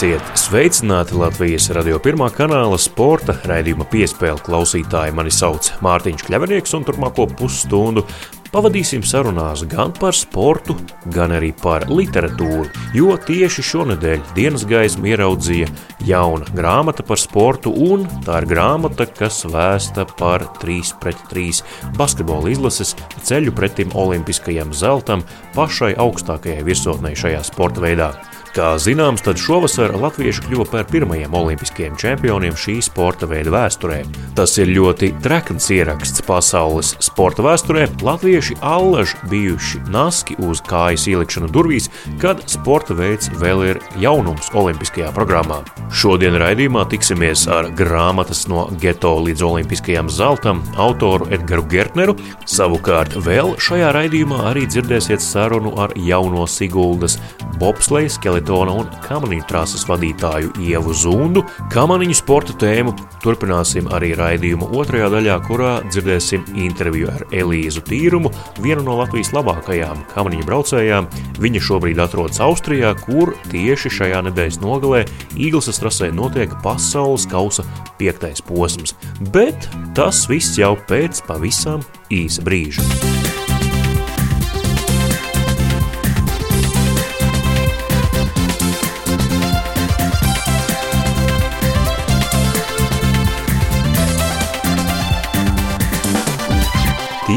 Esiet sveicināti Latvijas radio pirmā kanāla sporta raidījuma piespēle klausītāji. Mani sauc Mārtiņš Kļavinieks, un turpmāko pusstundu pavadīsim sarunās gan par sportu, gan arī par literatūru. Jo tieši šonadēļ dienas gaismu ieraudzīja jauna grāmata par sportu, un tā ir grāmata, kas vēsta par 3 pret 3 basketbola izlases ceļu pretim olimpiskajam zeltam pašai augstākajai virsotnei šajā sporta veidā. Kā zināms, tad šovasar latvieši kļuva par pirmajiem olimpiskajiem čempioniem šī sporta veida vēsturē. Tas ir ļoti trekns ieraksts pasaules sporta vēsturē. Latvieši allaž bijuši naski uz kājas ielikšanu durvīs, kad sporta veids vēl ir jaunums olimpiskajā programmā. Šodien raidījumā tiksimies ar grāmatas no geto līdz olimpiskajam zeltam autoru Edgars Gertneru. Savukārt vēl šajā raidījumā arī dzirdēsiet sarunu ar jauno Siguldas bobsleja skeletu Kaletona un kamaniņu trases vadītāju Ievu Zundu. Kamaniņu sporta tēmu turpināsim arī raidījuma otrajā daļā, kurā dzirdēsim interviju ar Elīzu Tīrumu, vienu no Latvijas labākajām kamaniņu braucējām. Viņa šobrīd atrodas Austrijā, kur tieši šajā nedēļas nogalē Īglasas trasē notiek pasaules kausa piektais posms. Bet tas viss jau pēc pavisam īsa brīža.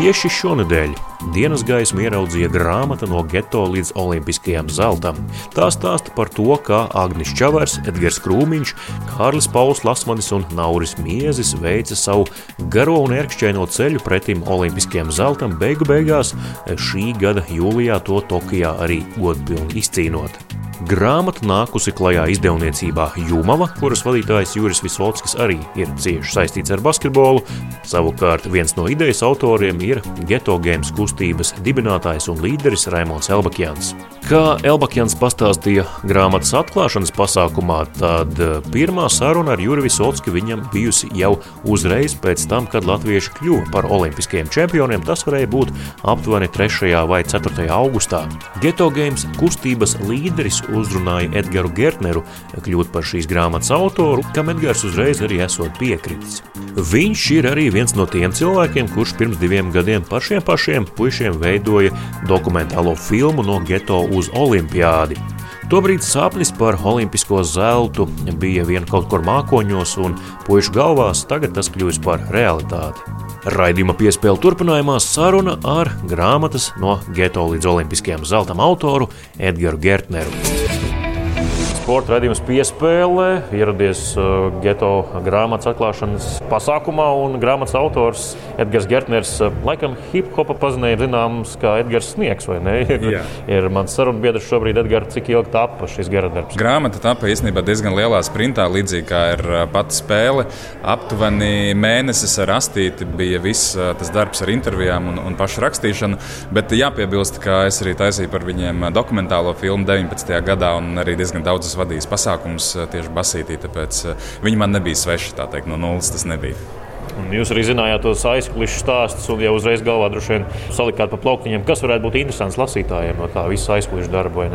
Tieši šonadēļ dienas gaismu ieraudzīja grāmata no geto līdz olimpiskajam zeltam. Tā stāsta par to, kā Agnis Čavers, Edgars Krūmiņš, Kārlis Pauls Lasmanis un Nauris Miezis veica savu garo un ērkšķaino ceļu pretim olimpiskajam zeltam, beigu beigās šī gada jūlijā to Tokijā arī godpilni izcīnot. Grāmata nākusi klajā izdevniecībā Jumava, kuras vadītājs Juris Visvolskis arī ir cieši saistīts ar basketbolu. Savukārt viens no idejas autoriem ir Geto Games kustības dibinātājs un līderis Raimons Elbakjans. Kā Elbakjans pastāstīja grāmatas atklāšanas pasākumā, tad pirmā saruna ar Juri Visvolski viņam bijusi jau uzreiz pēc tam, kad latvieši kļuva par olimpiskajiem čempioniem. Tas varēja būt aptuveni 3. vai 4. augustā. Geto Games kustības līderis uzrunāja Edgars Gertneru kļūt par šīs grāmatas autoru, kam Edgars uzreiz arī esot piekritis. Viņš ir arī viens no tiem cilvēkiem, kurš pirms diviem gadiem par šiem pašiem puišiem veidoja dokumentālo filmu no geto uz olimpiādi. Tobrīd sapnis par olimpisko zeltu bija vien kaut kur mākoņos un puišu galvās, tagad tas kļūst par realitāti. Raidījuma piespēle turpinājumā saruna ar grāmatas no geto līdz olimpiskajam zeltam autoru Edgars Gertneru sporta raidījums piespēlē. Ieradies uh, geto grāmatas atklāšanas pasākumā, un grāmatas autors Edgars Gertners, uh, laikam hip-hopa pazinēja zināms kā Edgars Sniegs? Ir, Jā. ir mans sarunbiedrs šobrīd, Edgars, cik ilgi tapa šis gara darbs? Grāmata tapa īstenībā diezgan lielā sprintā, līdzīgi kā ir uh, pati spēle. Aptuveni mēnesis ar astīti bija viss tas darbs ar intervijām un, un pašu rakstīšanu, bet jāpiebilst, ka es arī taisīju par viņiem dokumentālo filmu 19. gadā un arī diezgan daudz esmu vadījis pasākumus eh, tieši basītī, tāpēc eh, viņi man nebija sveši. Teikt, no nulles tas nebija. Un jūs arī zinājāt tos aizkulisku stāstus, un jau uzreiz galvā droši vien salikāt pa plauktiņiem, kas varētu būt interesants lasītājiem no tā visa aizkulisku darba.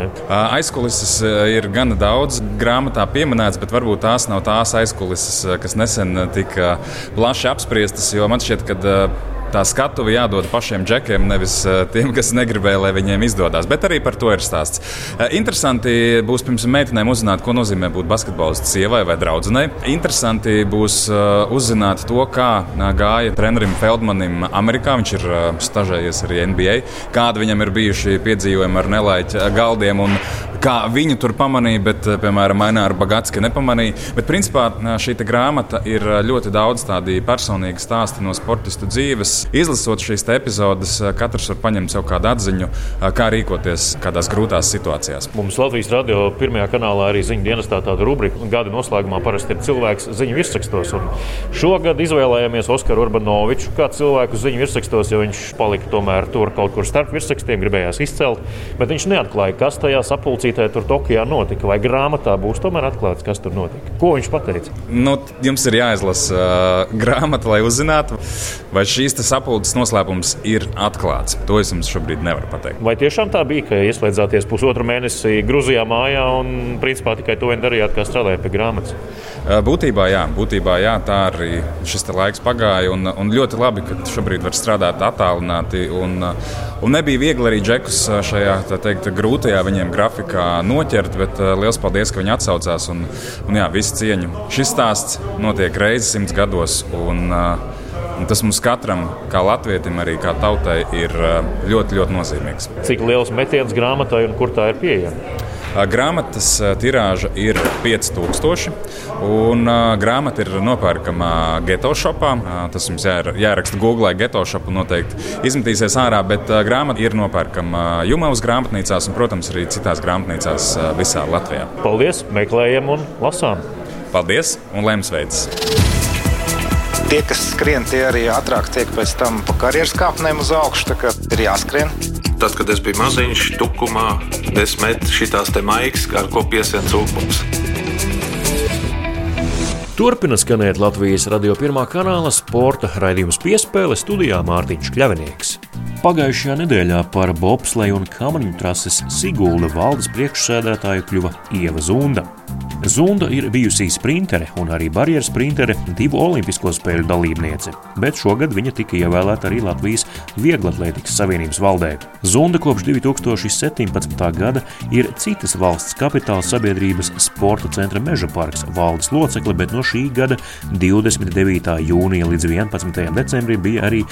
Aizkulises ir gana daudz grāmatā pieminēts, bet varbūt tās nav tās aizkulises, kas nesen tika plaši apspriestas. Jo man šķiet, ka tā skatuve jādod pašiem džekiem, nevis eh, tiem, kas negribēja, lai viņiem izdodas. Bet arī par to ir stāsts. Eh, interesanti būs pirms meitenēm uzzināt, ko nozīmē būt basketbolists sievai vai draudzenei. Interesanti būs eh, uzzināt to, kā gāja trenerim Feldmanim Amerikā. Viņš ir stažējies arī NBA, kādi viņam ir bijuši piedzīvojumi ar nelaiķa galdiem un kā viņu tur pamanīja, bet, piemēram, Maināra Bagatska nepamanīja. Bet, principā, šī grāmata ir ļoti daudz tādu personīgu stāstu no sportistu dzīves Izlasot šīs epizodes, katrs var paņemt sev kādu atziņu, kā rīkoties kādās grūtās situācijās. Mums Latvijas radio pirmajā kanālā arī ziņu dienestā tāda rubrika, un gada noslēgumā parasti ir cilvēks ziņu virsrakstos. Šogad izvēlējāmies Oskaru Urbanoviču kā cilvēku ziņu virsrakstos, jo viņš palika tomēr tur kaut kur starp virsrakstiem, gribējās izcelt, bet viņš neatklāja, kas tajā sapulcī klausītāji tur Tokijā notika, vai grāmatā būs tomēr atklāts, kas tur notika? Ko viņš pateica? Nu, jums ir jāizlasa uh, grāmata, lai uzzinātu, vai šīs sapulces noslēpums ir atklāts. To es jums šobrīd nevaru pateikt. Vai tiešām tā bija, ka ieslēdzāties pusotru mēnesi Grūzijā mājā un principā tikai to vien darījāt, kā strādājāt pie grāmatas? Būtībā jā, būtībā jā tā arī šis laiks pagāja. Un, un ļoti labi, ka šobrīd var strādāt attālināti. Un, un nebija viegli arī džekus šajā teikt, grūtajā viņiem grafikā noķert, bet liels paldies, ka viņi atsaucās. Un, un jā, visu cieņu. Šis stāsts notiek reizes simts gados. Un, Un tas mums katram, kā latvietim, arī kā tautai, ir ļoti, ļoti nozīmīgs. Cik liels metiens grāmatai un kur tā ir pieejama? Grāmatas tirāža ir 5000, un grāmata ir nopērkama geto shopā. Tas jums jāraksta Google, geto shopu noteikti izmetīsies ārā, bet grāmata ir nopērkama Jumavas grāmatnīcās un, protams, arī citās grāmatnīcās visā Latvijā. Paldies! Meklējam un lasām! Paldies un lēms veids! Tie, kas skrien, tie arī ātrāk tiek pēc tam pa karjeras kāpnēm uz augšu. Tā kā ir jāskrien. Tad, kad es biju maziņš, tukumā, es metu šīs maigas, ar ko piesien cūpums. Turpina skanēt Latvijas radio pirmā kanāla sporta raidījums piespēle studijā Mārtiņš Kļavinieks. Pagājušajā nedēļā par bobsleju un kamaniņu trases Sigulda valdes priekšsēdētāju kļuva Ieva Zunda. Zunda ir bijusī sprintere un arī barjeras sprintere, divu olimpisko spēļu dalībniece, bet šogad viņa tika ievēlēta arī Latvijas Vieglatlētikas Savienības valdē. Zunda kopš 2017. gada ir citas valsts kapitāla sabiedrības sporta centra Meža parks valdes locekle, bet no šī gada 29. jūnija līdz 11. decembrim bija arī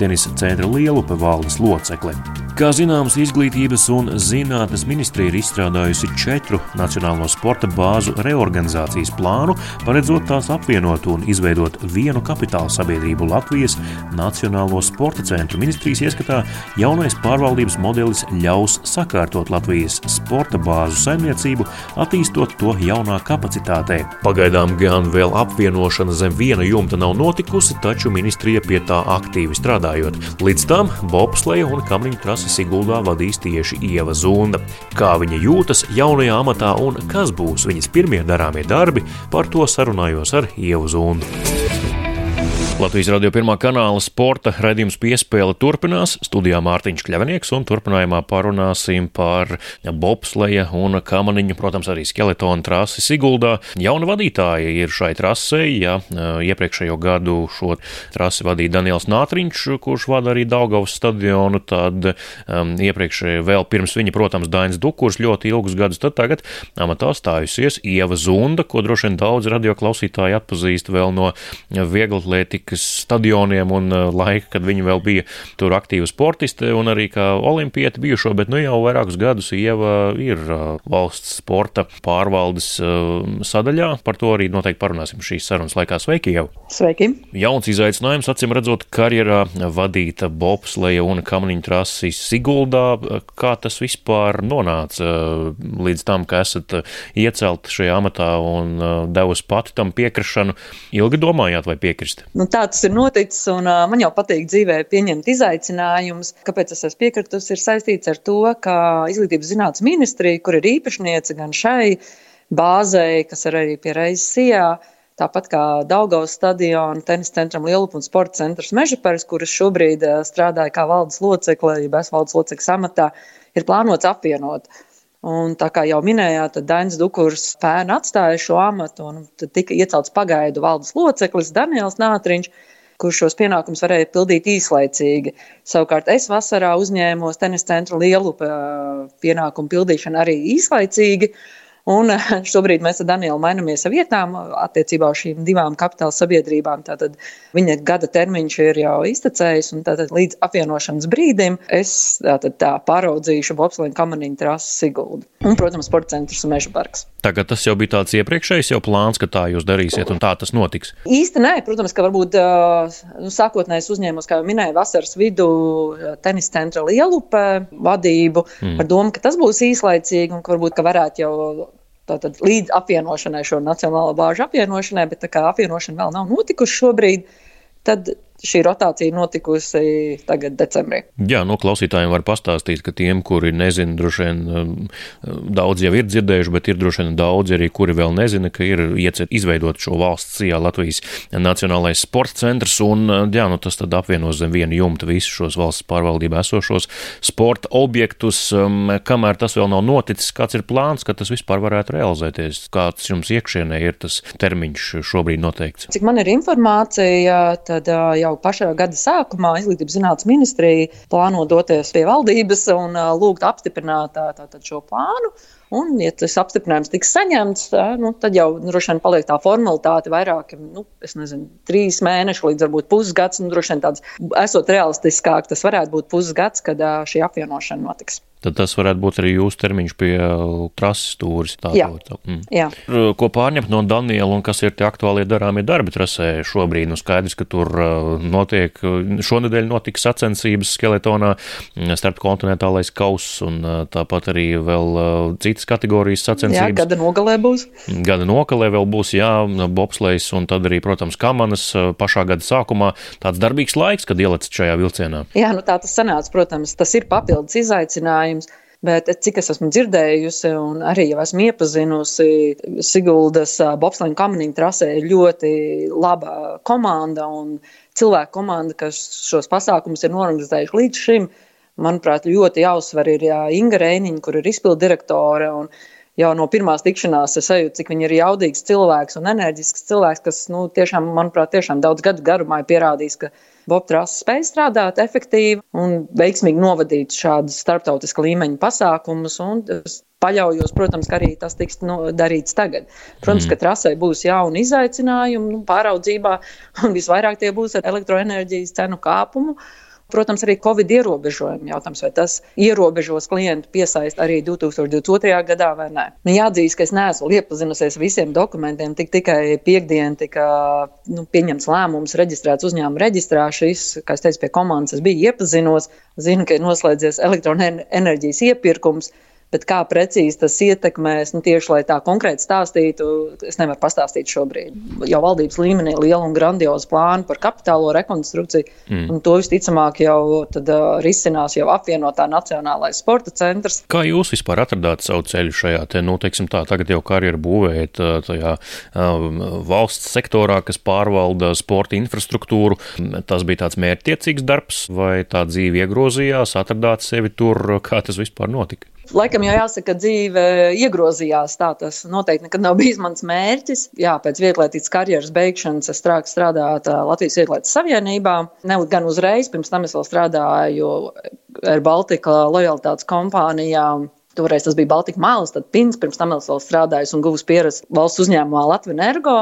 tenisa centra Lielupe valdes locekle. Kā zināms, Izglītības un zinātnes ministrija ir izstrādājusi četru nacionālo sporta bāzu reorganizācijas plānu, paredzot tās apvienot un izveidot vienu kapitāla sabiedrību Latvijas Nacionālo sporta centru. Ministrijas ieskatā jaunais pārvaldības modelis ļaus sakārtot Latvijas sporta bāzu saimniecību, attīstot to jaunā kapacitātē. Pagaidām gan vēl apvienošana zem viena jumta nav notikusi, taču ministrija pie tā aktīvi strādājot. Līdz tam bobsleja un kamniņu trasi Siguldā vadīs tieši Ieva Zunda. Kā viņa jūtas jaunajā amatā un kas būs viņas pirmie darāmie darbi, par to sarunājos ar Ievu Zundu. Latvijas radio pirmā kanāla sporta raidījums piespēle turpinās. Studijā Mārtiņš Kļavinieks un turpinājumā parunāsim par bobsleja un kamaniņu, protams, arī skeletonu trasi Siguldā. Jauna vadītāja ir šai trasei, ja iepriekšējo gadu šo trasi vadīja Daniels Nātriņš, kurš vada arī Daugavas stadionu, tad um, iepriekšēji vēl pirms viņa, protams, Dainis Dukurs ļoti ilgus gadus, tad tagad amatā stājusies Ieva Zunda, ko droši vien daudz radio klausītāji atpazīst vēl no vieglatlētikas Amerikas stadioniem un uh, laika, kad viņa vēl bija tur aktīva sportiste un arī kā olimpieta bijušo, bet nu jau vairākus gadus Ieva ir uh, valsts sporta pārvaldes uh, sadaļā. Par to arī noteikti parunāsim šīs sarunas laikā. Sveiki, Ieva! Sveiki! Jauns izaicinājums, acīm redzot, karjerā vadīta bobsleja un kamniņu trasi Siguldā. Kā tas vispār nonāca līdz tam, ka esat iecelt šajā amatā un devusi pati tam piekrišanu? Ilgi domājāt vai piekrist? Nu, tā tas ir noticis, un uh, man jau patīk dzīvē pieņemt izaicinājumus. Kāpēc es esmu piekritusi, ir saistīts ar to, ka Izglītības zinātnes ministrija, kur ir īpašniece gan šai bāzei, kas ir arī pie reizes sijā, tāpat kā Daugaus stadiona, tenisa centram Lielupa un sporta centrs Mežaparis, kuras šobrīd strādāja kā valdes locekle, ja bez valdes locekles amatā, ir plānots apvienot. Un tā kā jau minējāt, Dainis Dukurs pērn atstāja šo amatu, un tad tika iecelts pagaidu valdes loceklis Daniels Nātriņš, kurš šos pienākumus varēja pildīt īslaicīgi. Savukārt es vasarā uzņēmos tenisa centra lielu pienākumu pildīšanu arī īslaicīgi. Un šobrīd mēs ar Danielu mainamies vietām attiecībā uz šīm divām kapitāla sabiedrībām. Tātad viņa gada termiņš ir jau iztecējis, un tātad līdz apvienošanas brīdim es tātad tā pāraudzīšu Bobslēnu kamaniņu trasi Siguldu. Un, protams, sporta centrs un meža parks. Tagad tas jau bija tāds iepriekšējs jau plāns, ka tā jūs darīsiet, un tā tas notiks. Īsti nē, protams, ka varbūt nu, sākotnēji uzņēmos, kā jau minēju, vasaras vidu tenisa centra lielupe vadību mm. ar domu, ka tas būs īslaicīgi un ka varbūt ka varētu jau Tātad līdz apvienošanai, šo nacionālo bāžu apvienošanai, bet tā kā apvienošana vēl nav notikusi šobrīd, tad šī rotācija notikusi tagad decembrī. Jā, no klausītājiem var pastāstīt, ka tiem, kuri nezina, droši vien um, daudz jau ir dzirdējuši, bet ir droši vien daudz arī, kuri vēl nezina, ka ir izveidot šo valsts cijā Latvijas Nacionālais sporta centrs, un uh, jā, nu tas tad apvienos zem vienu jumtu visus šos valsts pārvaldībā esošos sporta objektus, um, kamēr tas vēl nav noticis, kāds ir plāns, ka tas vispār varētu realizēties, kāds jums iekšienē ir tas termiņš šobrīd noteikts. Cik man ir informācija, tad uh, jau pašā gada sākumā Izglītības zinātnes ministrija plāno doties pie valdības un lūgt apstiprināt tātad šo plānu. Un, ja tas apstiprinājums tiks saņemts, tā, nu, tad jau droši vien paliek tā formalitāte vairāk, nu, nezinu, trīs mēneši līdz varbūt pusgads. Nu, droši vien tāds, esot realistiskāk, tas varētu būt pusgads, kad šī apvienošana notiks tad tas varētu būt arī jūsu termiņš pie uh, trases stūres. Jā. Tā, mm. Jā. Ko pārņemt no Daniela un kas ir tie aktuālie darāmie darbi trasē šobrīd? Nu, skaidrs, ka tur uh, notiek, šonadēļ notika sacensības skeletonā mm, starp kontinentālais kauss un uh, tāpat arī vēl citas kategorijas sacensības. Jā, gada nogalē būs. Gada nogalē vēl būs, jā, bobslejs un tad arī, protams, kamanas pašā gada sākumā. Tāds darbīgs laiks, kad ielicat šajā vilcienā. Jā, nu tā tas sanāca, protams, tas ir papildus izaicinājums jautājums. Bet cik es esmu dzirdējusi, un arī jau esmu iepazinusi, Siguldas bobslēņu kamaniņu trasē ir ļoti laba komanda un cilvēku komanda, kas šos pasākumus ir norganizējuši līdz šim. Manuprāt, ļoti jāuzsver ir jā, Inga Reiniņa, kur ir izpildu direktore. Jau no pirmās tikšanās es jūtu, cik viņa ir jaudīgs cilvēks un enerģisks cilvēks, kas, nu, tiešām, manuprāt, tiešām daudz gadu garumā ir pierādījis, ka Bob Trāsa spēja strādāt efektīvi un veiksmīgi novadīt šādus starptautiska līmeņa pasākumus. Paļaujos, protams, ka arī tas tiks nu, darīts tagad. Protams, mm. ka trasē būs jauni izaicinājumi nu, pāraudzībā, un visvairāk tie būs ar elektroenerģijas cenu kāpumu. Uh, Protams, arī Covid ierobežojumi jautājums, vai tas ierobežos klientu piesaist arī 2022. gadā vai nē. Nu, jāatzīst, ka es neesmu iepazinusies visiem dokumentiem, tik tikai piekdien tika nu, pieņemts lēmums, reģistrēts uzņēmuma reģistrā. Šis, kā es teicu, pie komandas es biju iepazinos, zinu, ka ir noslēdzies elektroenerģijas iepirkums. Bet kā precīzi tas ietekmēs, nu, tieši lai tā konkrēti stāstītu, es nevaru pastāstīt šobrīd. Jau valdības līmenī ir liela un grandioza plāna par kapitālo rekonstrukciju, mm. un to visticamāk jau tad, uh, risinās jau apvienotā Nacionālais sporta centrs. Kā jūs vispār atradāt savu ceļu šajā, te, nu, teiksim tā, tagad jau karjeru būvējat tajā um, valsts sektorā, kas pārvalda sporta infrastruktūru? Tas bija tāds mērķtiecīgs darbs, vai tā dzīve iegrozījās, atradāt sevi tur, kā tas vispār notika? Laikam jau jāsaka, ka dzīve iegrozījās. Tā tas noteikti nekad nav bijis mans mērķis. Jā, pēc vieglietīgas karjeras beigšanas es strāku strādāt Latvijas Vieglietas Savienībā. Ne gan uzreiz, pirms tam es vēl strādāju ar Baltika lojalitātes kompānijām. Toreiz tas bija Baltika Māls, tad Pins, pirms tam es vēl strādāju un guvu pieredzi valsts uzņēmumā Latvijas Energo.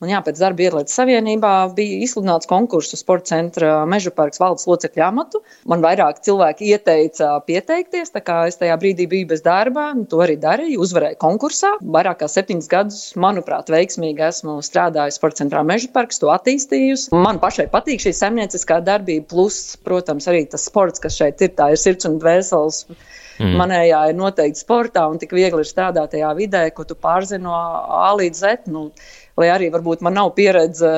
Un, jā, pēc darba ietlietas savienībā bija izsludināts konkurss uz sporta centra meža parks valdes locekļu amatu. Man vairāk cilvēki ieteica pieteikties, tā kā es tajā brīdī biju bez darba, to arī darīju, uzvarēju konkursā. Vairāk kā septiņus gadus, manuprāt, veiksmīgi esmu strādājis sporta centrā meža parks, to attīstījusi. Man pašai patīk šī saimnieciskā darbība, plus, protams, arī tas sports, kas šeit ir, tā ir sirds un dvēseles. Mm. Manējā ir noteikti sportā, un tik viegli ir strādāt tajā vidē, ko tu pārzini no A līdz Z. Nu, lai arī varbūt man nav pieredze,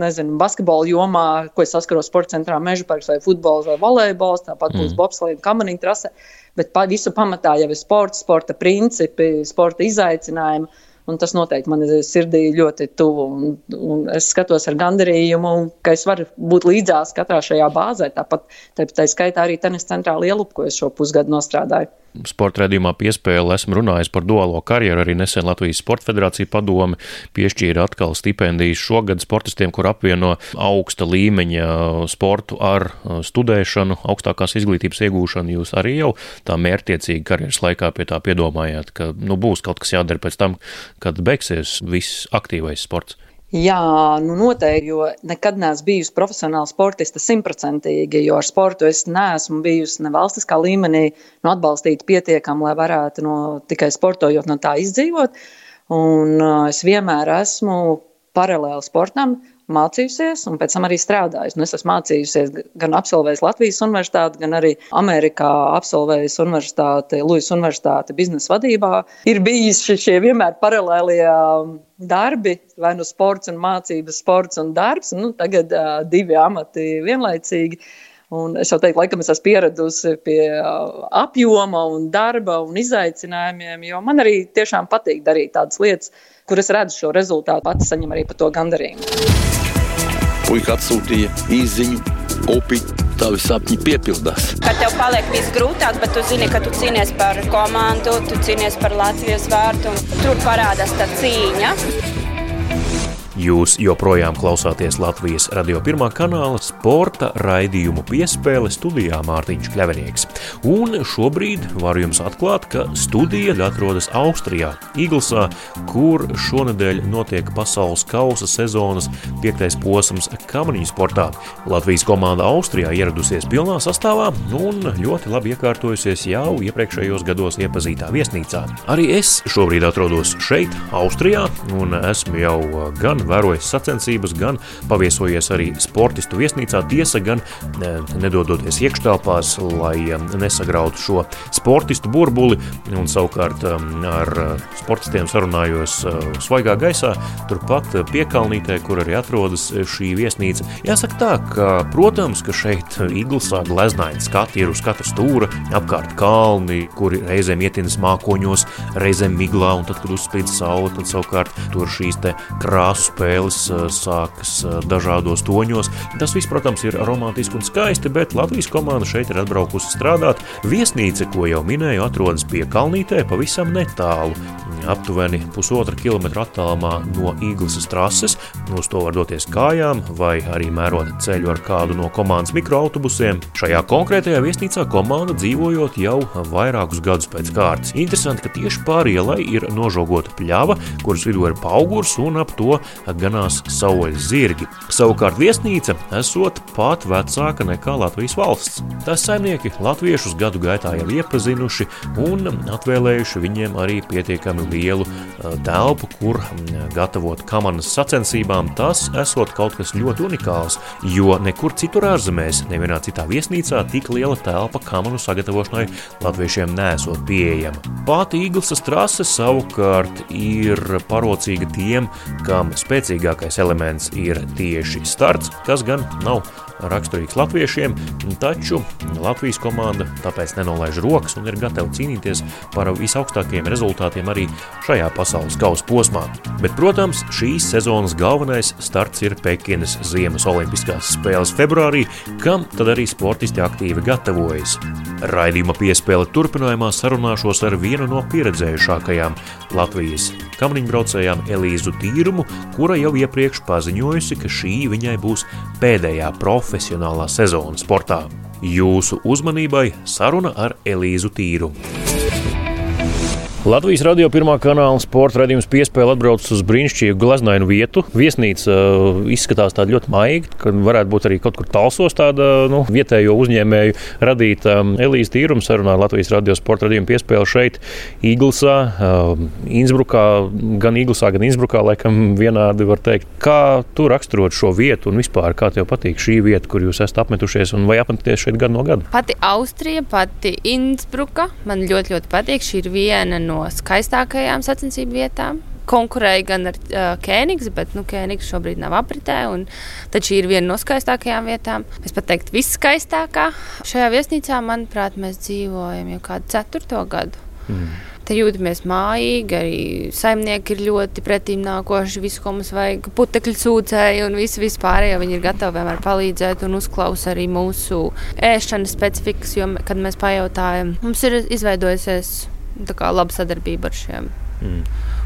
nezinu, basketbola jomā, ko es saskaros sporta centrā, meža parks vai futbols vai volejbols, tāpat būs mm. bobslēga kamaniņa trase, bet pa, visu pamatā jau ir sports, sporta principi, sporta izaicinājumi. Un tas noteikti man ir sirdī ļoti tuvu. Un, un es skatos ar gandarījumu, ka es varu būt līdzās katrā šajā bāzē. Tāpat tā, tā skaitā arī tenis centrā Lielupu, ko es šo pusgadu nostrādāju sporta redzījumā piespēle esmu runājis par duālo karjeru. Arī nesen Latvijas Sporta Federācija padome piešķīra atkal stipendijas šogad sportistiem, kur apvieno augsta līmeņa sportu ar uh, studēšanu, augstākās izglītības iegūšanu. Jūs arī jau tā mērķtiecīgi karjeras laikā pie tā piedomājāt, ka nu, būs kaut kas jādara pēc tam, kad beigsies viss aktīvais sports. Jā, nu noteikti, jo nekad neesmu bijusi profesionāla sportiste simtprocentīgi, jo ar sportu es neesmu bijusi ne valstiskā līmenī nu, atbalstīta pietiekami, lai varētu no, tikai sportojot no tā izdzīvot. Un uh, es vienmēr esmu paralēli sportam mācījusies un pēc tam arī strādājusi. Nu, es esmu mācījusies gan absolvējis Latvijas universitāti, gan arī Amerikā absolvējis universitāti, Lujas universitāti biznesa vadībā. Ir bijis šie vienmēr paralēlie um, darbi, vai nu sports un mācības, sports un darbs. Nu, tagad uh, divi amati vienlaicīgi. Un es jau teiktu, laikam es esmu pieradusi pie uh, apjoma un darba un izaicinājumiem, jo man arī tiešām patīk darīt tādas lietas, kur es redzu šo rezultātu, pats saņem arī par to gandarījumu. Puika atsūtīja īziņu, upi, tavi sapņi piepildās. Kad tev paliek viss grūtāk, bet tu zini, ka tu cīnies par komandu, tu cīnies par Latvijas vārtu, un tur parādās tā cīņa. Jūs joprojām klausāties Latvijas radio pirmā kanāla sporta raidījumu piespēle studijā Mārtiņš Kļavinieks. Un šobrīd varu jums atklāt, ka studija atrodas Austrijā, Iglesā, kur šonadēļ notiek pasaules kausa sezonas piektais posms kamaniņu sportā. Latvijas komanda Austrijā ieradusies pilnā sastāvā un ļoti labi iekārtojusies jau iepriekšējos gados iepazītā viesnīcā. Arī es šobrīd atrodos šeit, Austrijā, un esmu jau gan vērojis sacensības, gan paviesojies arī sportistu viesnīcā. Tiesa gan nedodoties iekštelpās, lai nesagrautu šo sportistu burbuli, un savukārt ar sportistiem sarunājos svaigā gaisā, turpat piekalnītē, kur arī atrodas šī viesnīca. Jāsaka tā, ka, protams, ka šeit Iglesā gleznaini skati ir uz katra stūra, apkārt kalni, kuri reizēm ietinas mākoņos, reizēm miglā, un tad, kad uzspīd saule, tad savukārt tur šīs te krāsu spēles sākas dažādos toņos. Tas viss, protams, ir romantiski un skaisti, bet Latvijas komanda šeit ir atbraukusi strādāt. Viesnīca, ko jau minēju, atrodas pie Kalnītē pavisam netālu. Aptuveni pusotra kilometra attālumā no Īglas trases. Uz to var doties kājām vai arī mērot ceļu ar kādu no komandas mikroautobusiem. Šajā konkrētajā viesnīcā komanda dzīvojot jau vairākus gadus pēc kārtas. Interesanti, ka tieši pāri ielai ir nožogota pļava, kuras vidū ir paugurs un ap to ganās saules zirgi. Savukārt viesnīca esot pat vecāka nekā Latvijas valsts. Tās saimnieki latviešus gadu gaitā jau iepazinuši un atvēlējuši viņiem arī pietiekami lielu telpu, kur gatavot kamanas sacensībām. Tas esot kaut kas ļoti unikāls, jo nekur citur ārzemēs, nevienā citā viesnīcā tik liela telpa kamanu sagatavošanai latviešiem nesot pieejama. Pat Īglesas trase savukārt ir parocīga tiem, kam spēcīgākais elements ir tieši starts, kas gan nav raksturīgs latviešiem, taču Latvijas komanda tāpēc nenolaiž rokas un ir gatava cīnīties par visaugstākajiem rezultātiem arī šajā pasaules kausa posmā. Bet, protams, šīs sezonas galvenais starts ir Pekinas Ziemas Olimpiskās spēles februārī, kam tad arī sportisti aktīvi gatavojas. Raidījuma piespēle turpinājumā sarunāšos ar vienu no pieredzējušākajām Latvijas kamniņbraucējām Elīzu Tīrumu, kura jau iepriekš paziņojusi, ka šī viņai būs pēdējā profesionālā sezona sportā. Jūsu uzmanībai saruna ar Elīzu Tīrumu. Latvijas radio pirmā kanāla sporta raidījums piespēle atbrauc uz brīnišķīgu glaznainu vietu. Viesnīca uh, izskatās tāda ļoti maiga, ka varētu būt arī kaut kur talsos tāda nu, vietējo uzņēmēju radīta. Um, Elīze Tīrums sarunā Latvijas radio sporta raidījumu piespēle šeit, Īglesā, uh, Innsbrukā, gan Īglesā, gan Innsbrukā, laikam vienādi var teikt. Kā tu raksturot šo vietu un vispār kā tev patīk šī vieta, kur jūs esat apmetušies un vai apmeties šeit gadu no gada? Pati Austrija, pati Innsbruka man ļoti, ļoti patīk. Šī ir viena no skaistākajām sacensību vietām. Konkurēja gan ar uh, Kēnigs, bet nu, Kēnigs šobrīd nav apritē. Tad šī ir viena no skaistākajām vietām. Es pat teiktu, viskaistākā. Šajā viesnīcā, manuprāt, mēs dzīvojam jau kādu ceturto gadu. Mm. Te jūtamies mājīgi, arī saimnieki ir ļoti pretīm nākoši. Visu, ko mums vajag, putekļi sūcēji un visu vispārējo. Viņi ir gatavi vienmēr palīdzēt un uzklausīt arī mūsu ēšanas specifikas. Jo, kad mēs pajautājam, mums ir izveidojusies laba sadarbība ar šiem. Mm.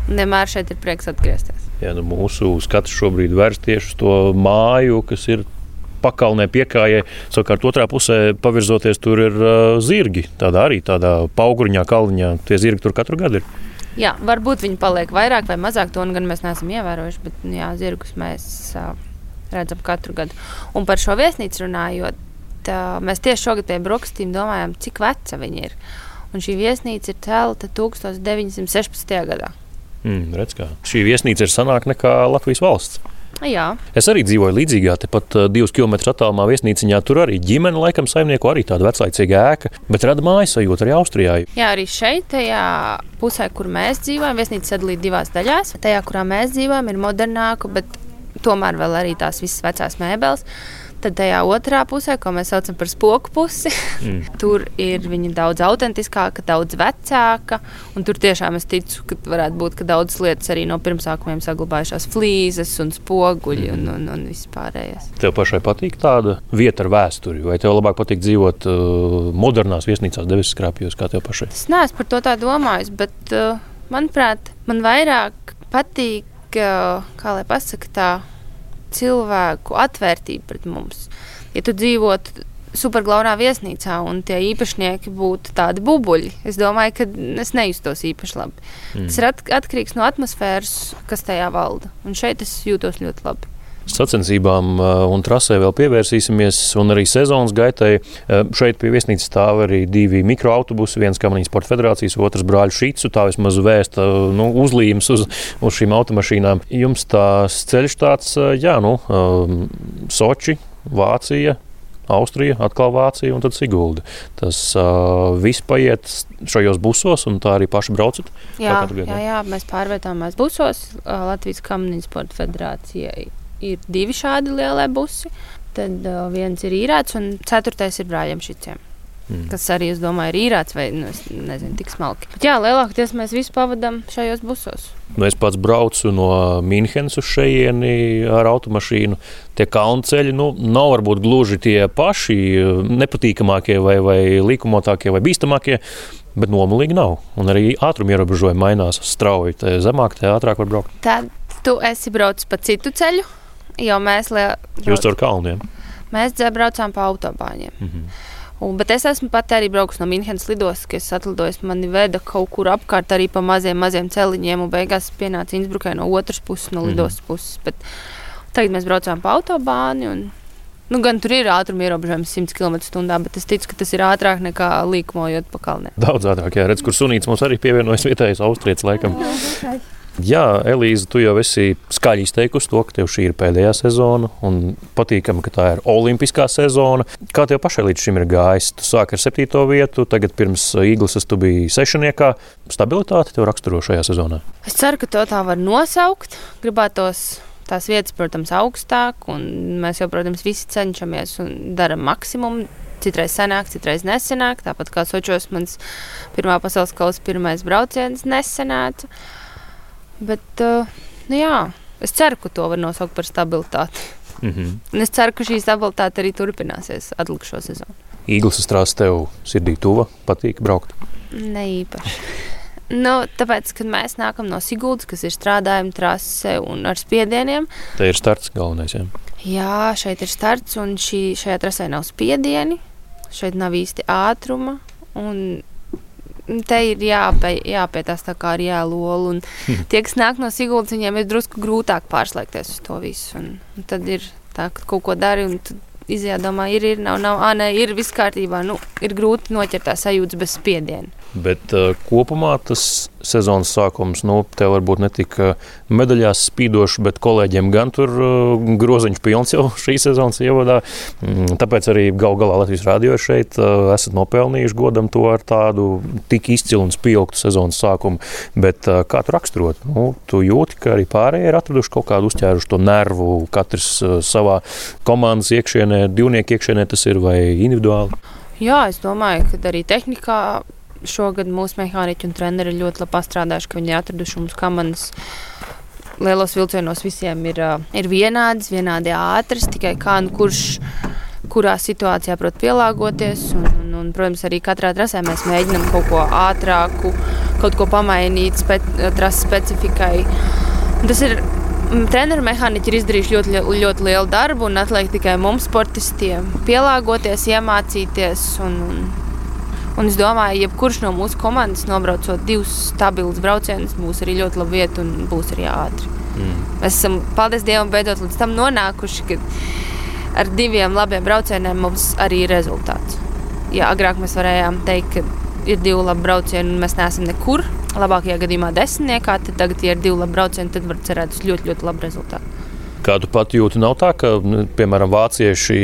Un vienmēr šeit ir prieks atgriezties. Jā, nu mūsu skats šobrīd vērsts tieši uz to māju, kas ir pakalnē piekājai. Savukārt otrā pusē pavirzoties, tur ir uh, zirgi. Tādā arī tādā pauguriņā, kalniņā. Tie zirgi tur katru gadu ir. Jā, varbūt viņi paliek vairāk vai mazāk, to gan mēs neesam ievērojuši, bet nu jā, zirgus mēs uh, redzam katru gadu. Un par šo viesnīcu runājot, uh, mēs tieši šogad pie brokastīm domājam, cik veca viņi ir. Un šī viesnīca ir celta 1916. gadā. Mm, redz, kā. Šī viesnīca ir senāka nekā Latvijas valsts. Jā. Es arī dzīvoju līdzīgā, tepat uh, divus kilometrus attālumā viesnīciņā. Tur arī ģimene, laikam, saimnieku arī tāda veclaicīga ēka, bet rada mājas sajūta arī Austrijā. Jā, arī šeit, tajā pusē, kur mēs dzīvojam, viesnīca sadalīta divās daļās. Tajā, kurā mēs dzīvojam, ir modernāka, bet tomēr vēl arī tās visas vecās mēbeles. Tad tajā otrā pusē, ko mēs saucam par spoku pusi, mm. tur ir viņa daudz autentiskāka, daudz vecāka. Tur tiešām es ticu, ka varētu būt ka daudzas lietas arī no pirmsākumiem saglabājušās flīzes un spoguļi mm. un, un, un viss pārējais. Tev pašai patīk tāda vieta ar vēsturi, vai tev labāk patīk dzīvot uh, modernās viesnīcās, debesu skrāpjos, kā tev pašai? Es neesmu par to tā domājis, bet, uh, manuprāt, man vairāk patīk, uh, kā lai pasaka tā cilvēku atvērtība pret mums. Ja tu dzīvotu superglaunā viesnīcā un tie īpašnieki būtu tādi bubuļi, es domāju, ka es nejustos īpaši labi. Mm. Tas ir atkarīgs no atmosfēras, kas tajā valda. Un šeit es jūtos ļoti labi sacensībām uh, un trasē vēl pievērsīsimies, un arī sezonas gaitai. Uh, šeit pie viesnīcas stāv arī divi mikroautobusi, viens Kamerīnas Sporta federācijas, otrs brāļu Šīcu. Tā vismaz vēsta nu, uzlīmes uz, uz šīm automašīnām. Jums tās ceļš tāds, jā, nu, Soči, Vācija. Austrija, atkal Vācija un tad Sigulda. Tas uh, viss paiet šajos busos, un tā arī paši braucat. Jā, jā, jā, mēs pārvietojāmies busos Latvijas Kamerīnas Sporta federācijai ir divi šādi lielie busi. Tad uh, viens ir īrāts, un ceturtais ir brāļiem šitiem. Mm. Kas arī, es domāju, ir īrāts vai nu, nezinu, tik smalki. Bet, jā, lielākoties mēs visi pavadām šajos busos. Nu, es pats braucu no Münchenes uz šejieni ar automašīnu. Tie kalnu ceļi nu, nav varbūt gluži tie paši nepatīkamākie, vai, vai likumotākie, vai bīstamākie. Bet nomulīgi nav. Un arī ātruma ierobežojumi mainās strauji. Te zemāk, te ātrāk var braukt. Tad tu esi braucis pa citu ceļu. Jo mēs liel... Jūs tur kalniem? Mēs braucām pa autobāņiem. Mm -hmm. Un, bet es esmu pat arī braucis no Münchenes lidostas, kas atlidojas. Mani veda kaut kur apkārt arī pa maziem, maziem celiņiem, un beigās pienāca Innsbrukai no otras puses, no lidostas mm puses. Bet tagad mēs braucām pa autobāni. Un, Nu, gan tur ir ātruma ierobežojums 100 km/h, bet es ticu, ka tas ir ātrāk nekā līkumojot pa kalniem. Daudz ātrāk, jā, redz, kur sunīts mums arī pievienojas vietējais austrietis laikam. Jā, Elīze, tu jau esi skaļi izteikusi to, ka tev šī ir pēdējā sezona un patīkami, ka tā ir olimpiskā sezona. Kā tev pašai līdz šim ir gājis? Tu sāki ar septīto vietu, tagad pirms īglas tu biji sešniekā. Stabilitāte tev raksturo šajā sezonā? Es ceru, ka to tā var nosaukt. Gribētos tās vietas, protams, augstāk, un mēs jau, protams, visi cenšamies un darām maksimumu. Citreiz senāk, citreiz nesenāk. Tāpat kā Sočos, mans pirmā pasaules kausa pirmais brauciens nesenāca. Bet, uh, nu jā, es ceru, ka to var nosaukt par stabilitāti. Mm -hmm. Un es ceru, ka šī stabilitāte arī turpināsies atlikušo sezonu. Īglis strāsts tev sirdī tuva, patīk braukt? Ne īpaši. Nu, tāpēc, kad mēs nākam no Sigūdas, kas ir strādājuma trase un ar spiedieniem, tā ir starts galvenais. Jā, jā šeit ir starts, un šī, šajā trasē nav spiedieni, šeit nav īsti ātruma. Un te ir jāpie, jāpietās tā kā ar hmm. tie, kas nāk no Siguldas, viņiem ir drusku grūtāk pārslēgties uz to visu. Un, un tad ir tā, ka kaut ko dari un izjādomā ir, ir, nav, nav, ā, nē, ir viss kārtībā. Nu, ir grūti noķert tā sajūtas bez spiediena. Bet uh, kopumā tas sezonas sākums, nu, tev varbūt ne tik medaļās spīdošs, bet kolēģiem gan tur uh, groziņš pilns jau šī sezonas ievadā. Mm, tāpēc arī gal galā Latvijas rādio šeit uh, esat nopelnījuši godam to ar tādu tik izcilu un spilgtu sezonas sākumu. Bet kā tu raksturot? Nu, tu jūti, ka arī pārējie ir atraduši kaut kādu uzķēruši to nervu, katrs savā komandas iekšienē, divnieku iekšienē tas ir vai individuāli. Jā, es domāju, ka arī tehnikā šogad mūsu mehāniķi un treneri ļoti labi pastrādājuši, ka viņi ir atraduši mums komandas. Lielos vilcienos visiem ir, ir vienādas, vienādi ātras, tikai kā nu kurš kurā situācijā prot pielāgoties. Un, un, un, protams, arī katrā trasē mēs mēģinām kaut ko ātrāku, kaut ko pamainīt spe, trases specifikai. Tas ir treneru mehāniķi ir izdarījuši ļoti, ļoti lielu darbu, un atliek tikai mums, sportistiem, pielāgoties, iemācīties. Un, un, Un es domāju, ka jebkurš no mūsu komandas nobraucot divus stabilus braucienus, būs arī ļoti labi vieta un būs arī ātri. Mm. Mēs esam, paldies Dievam, beidzot līdz tam nonākuši, ka ar diviem labiem braucieniem mums arī ir rezultāts. Ja agrāk mēs varējām teikt, ka ir divi labi braucieni un mēs neesam nekur, labākajā gadījumā desmitniekā, tad tagad, ja ir divi labi braucieni, tad var cerēt uz ļoti, ļoti labu rezultātu. Kā tu pat jūti, nav tā, ka, nu, piemēram, vācieši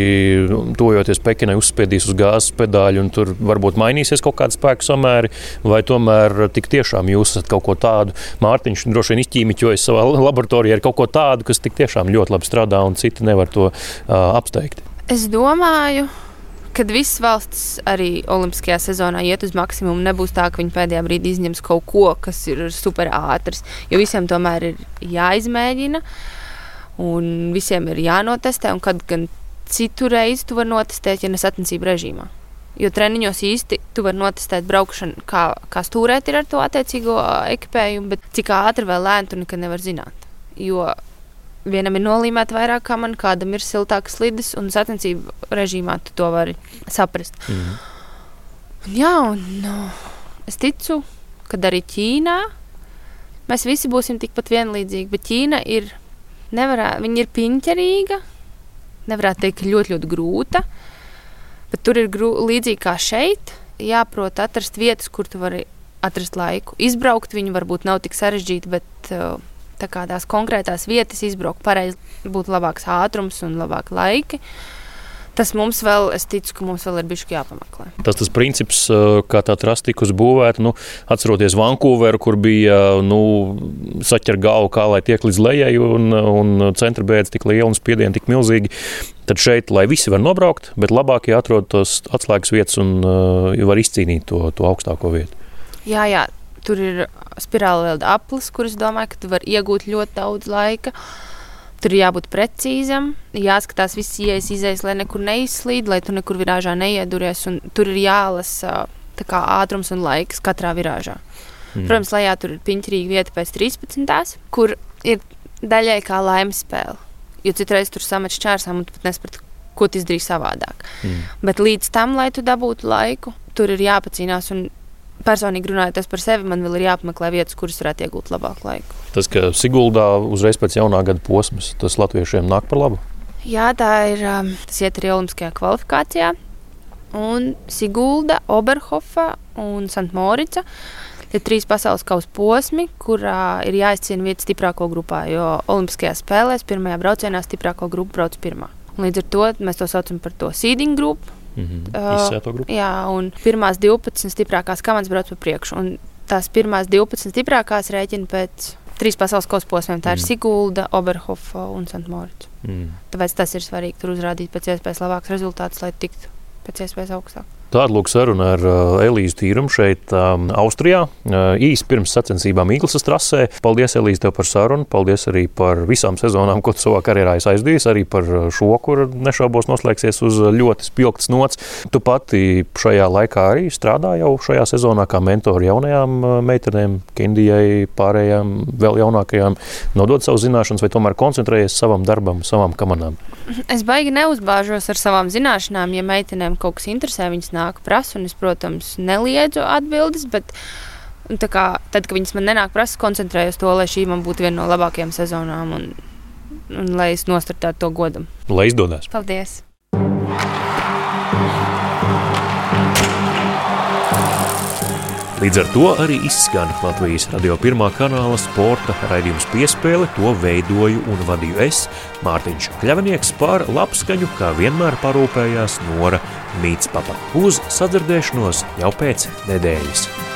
tojoties Pekinai uzspiedīs uz gāzes pedāļu un tur varbūt mainīsies kaut kāda spēka samēri, vai tomēr tik tiešām jūs esat kaut ko tādu, Mārtiņš droši vien izķīmiķojas savā laboratorijā ar kaut ko tādu, kas tik tiešām ļoti labi strādā un citi nevar to uh, apsteigt? Es domāju, kad visas valstis arī Olimpiskajā sezonā iet uz maksimumu, nebūs tā, ka viņi pēdējā brīdī izņems kaut ko, kas ir super ātrs. Jo visiem tomēr ir jāizmēģina, un visiem ir jānotestē. Un kad gan citu reizi tu vari notestēt, ja nesatniecību režīmā. Jo treniņos īsti tu vari notestēt braukšanu, kā, kā stūrēt ar to attiecīgo ekipējumu, bet cik ātri vai lēni tu nekad nevari zināt. Jo vienam ir nolīmēta vairāk kā man, kādam ir siltāks slidis, un sacensību režīmā tu to vari saprast. Mm un, jā, un no, es ticu, ka arī Ķīnā mēs visi būsim tikpat vienlīdzīgi, bet Ķīna ir, nevarā, ir piņķerīga, nevarētu teikt, ļoti, ļoti grūta, bet tur ir grū, līdzīgi kā šeit, jāprot atrast vietas, kur tu vari atrast laiku. Izbraukt viņu varbūt nav tik sarežģīti, bet uh, tās konkrētās vietas izbraukt pareizi, būtu labāks ātrums un labāk laiki. Tas mums vēl, es ticu, ka mums vēl ir bijis jāpameklē. Tas tas princips, kā tā trasta tika uzbūvēta, nu, atceroties Vankūveru, kur bija nu, saķer galvu, kā lai tiek līdz lejai, un, un centra bēdas tik liela un spiedieni tik milzīgi. Tad šeit, lai visi var nobraukt, bet labāk jāatrod tos atslēgas vietas un uh, var izcīnīt to, to augstāko vietu. Jā, jā, tur ir spirāli vēl aplis, kuras domāju, ka tu vari iegūt ļoti daudz laika. Tur ir jābūt precīzam, jāskatās viss ieejas, izējas, lai nekur neizslīd, lai tu nekur virāžā neieduries. Tur ir jālasa kā, ātrums un laiks katrā virāžā. Mm. Protams, lejā tur ir piņķīga vieta pēc 13. kur ir daļai kā laimes spēle. Jo citreiz tur samet šķērsām un pat nesaproti, ko tu izdarīji savādāk. Mm. Bet līdz tam, lai tu dabūtu laiku, tur ir jāpacīnās. Un personīgi runājot par sevi, man vēl ir jāapmeklē vietas, kuras varētu iegūt labāku laiku. Tas, ka Siguldā uzreiz pēc jaunā gada posmas, tas latviešiem nāk par labu. Jā, tā ir. Um, tas iet arī Olimpiskajā kvalifikācijā. Un Sigulda, Oberhofa un Santmorica ir trīs pasaules kausa posmi, kurā ir jāizcīna vieta stiprāko grupā. Jo Olimpiskajās spēlēs pirmajā braucienā stiprāko grupu brauc pirmā. Līdz ar to mēs to saucam par to seeding grupu. Mm -hmm. Grupu. Jā, un pirmās 12 stiprākās komandas brauc pa priekšu. Un tās pirmās 12 stiprākās rēķina pēc trīs pasaules kausa posmiem. Tā mm. ir Sigulda, Oberhofa un Santmorits. Mm. Tāpēc tas ir svarīgi tur uzrādīt pēc iespējas labākus rezultātus, lai tiktu pēc iespējas augstāk. Tāda lūk saruna ar uh, Elīzu Tīrumu šeit, um, Austrijā. Uh, īsi pirms sacensībām Īglas trasē. Paldies, Elīze, tev par sarunu. Paldies arī par visām sezonām, ko tu savā karjerā esi aizdījis. Arī par šo, kur nešaubos noslēgsies uz ļoti spilgts nots. Tu pati šajā laikā arī strādā jau šajā sezonā kā mentori jaunajām uh, meitenēm, Kindijai, pārējām vēl jaunākajām. Nodod savu zināšanas vai tomēr koncentrējies savam darbam, savām kamanām? Es baigi neuzbāžos ar savām zināšanām. Ja meitenēm kaut kas interesē, viņas nāk prasa, un es, protams, neliedzu atbildes. Bet, kā, tad, kad viņas man nenāk prasa, koncentrējos to, lai šī man būtu viena no labākajām sezonām, un, un lai es nostartētu to godam. Lai izdodas! Paldies! Līdz ar to arī izskan Latvijas radio pirmā kanāla sporta raidījums piespēle. To veidoju un vadīju es, Mārtiņš Kļavnieks, par labskaņu, kā vienmēr parūpējās Nora Mītspapa. Uz sadzirdēšanos jau pēc nedēļas.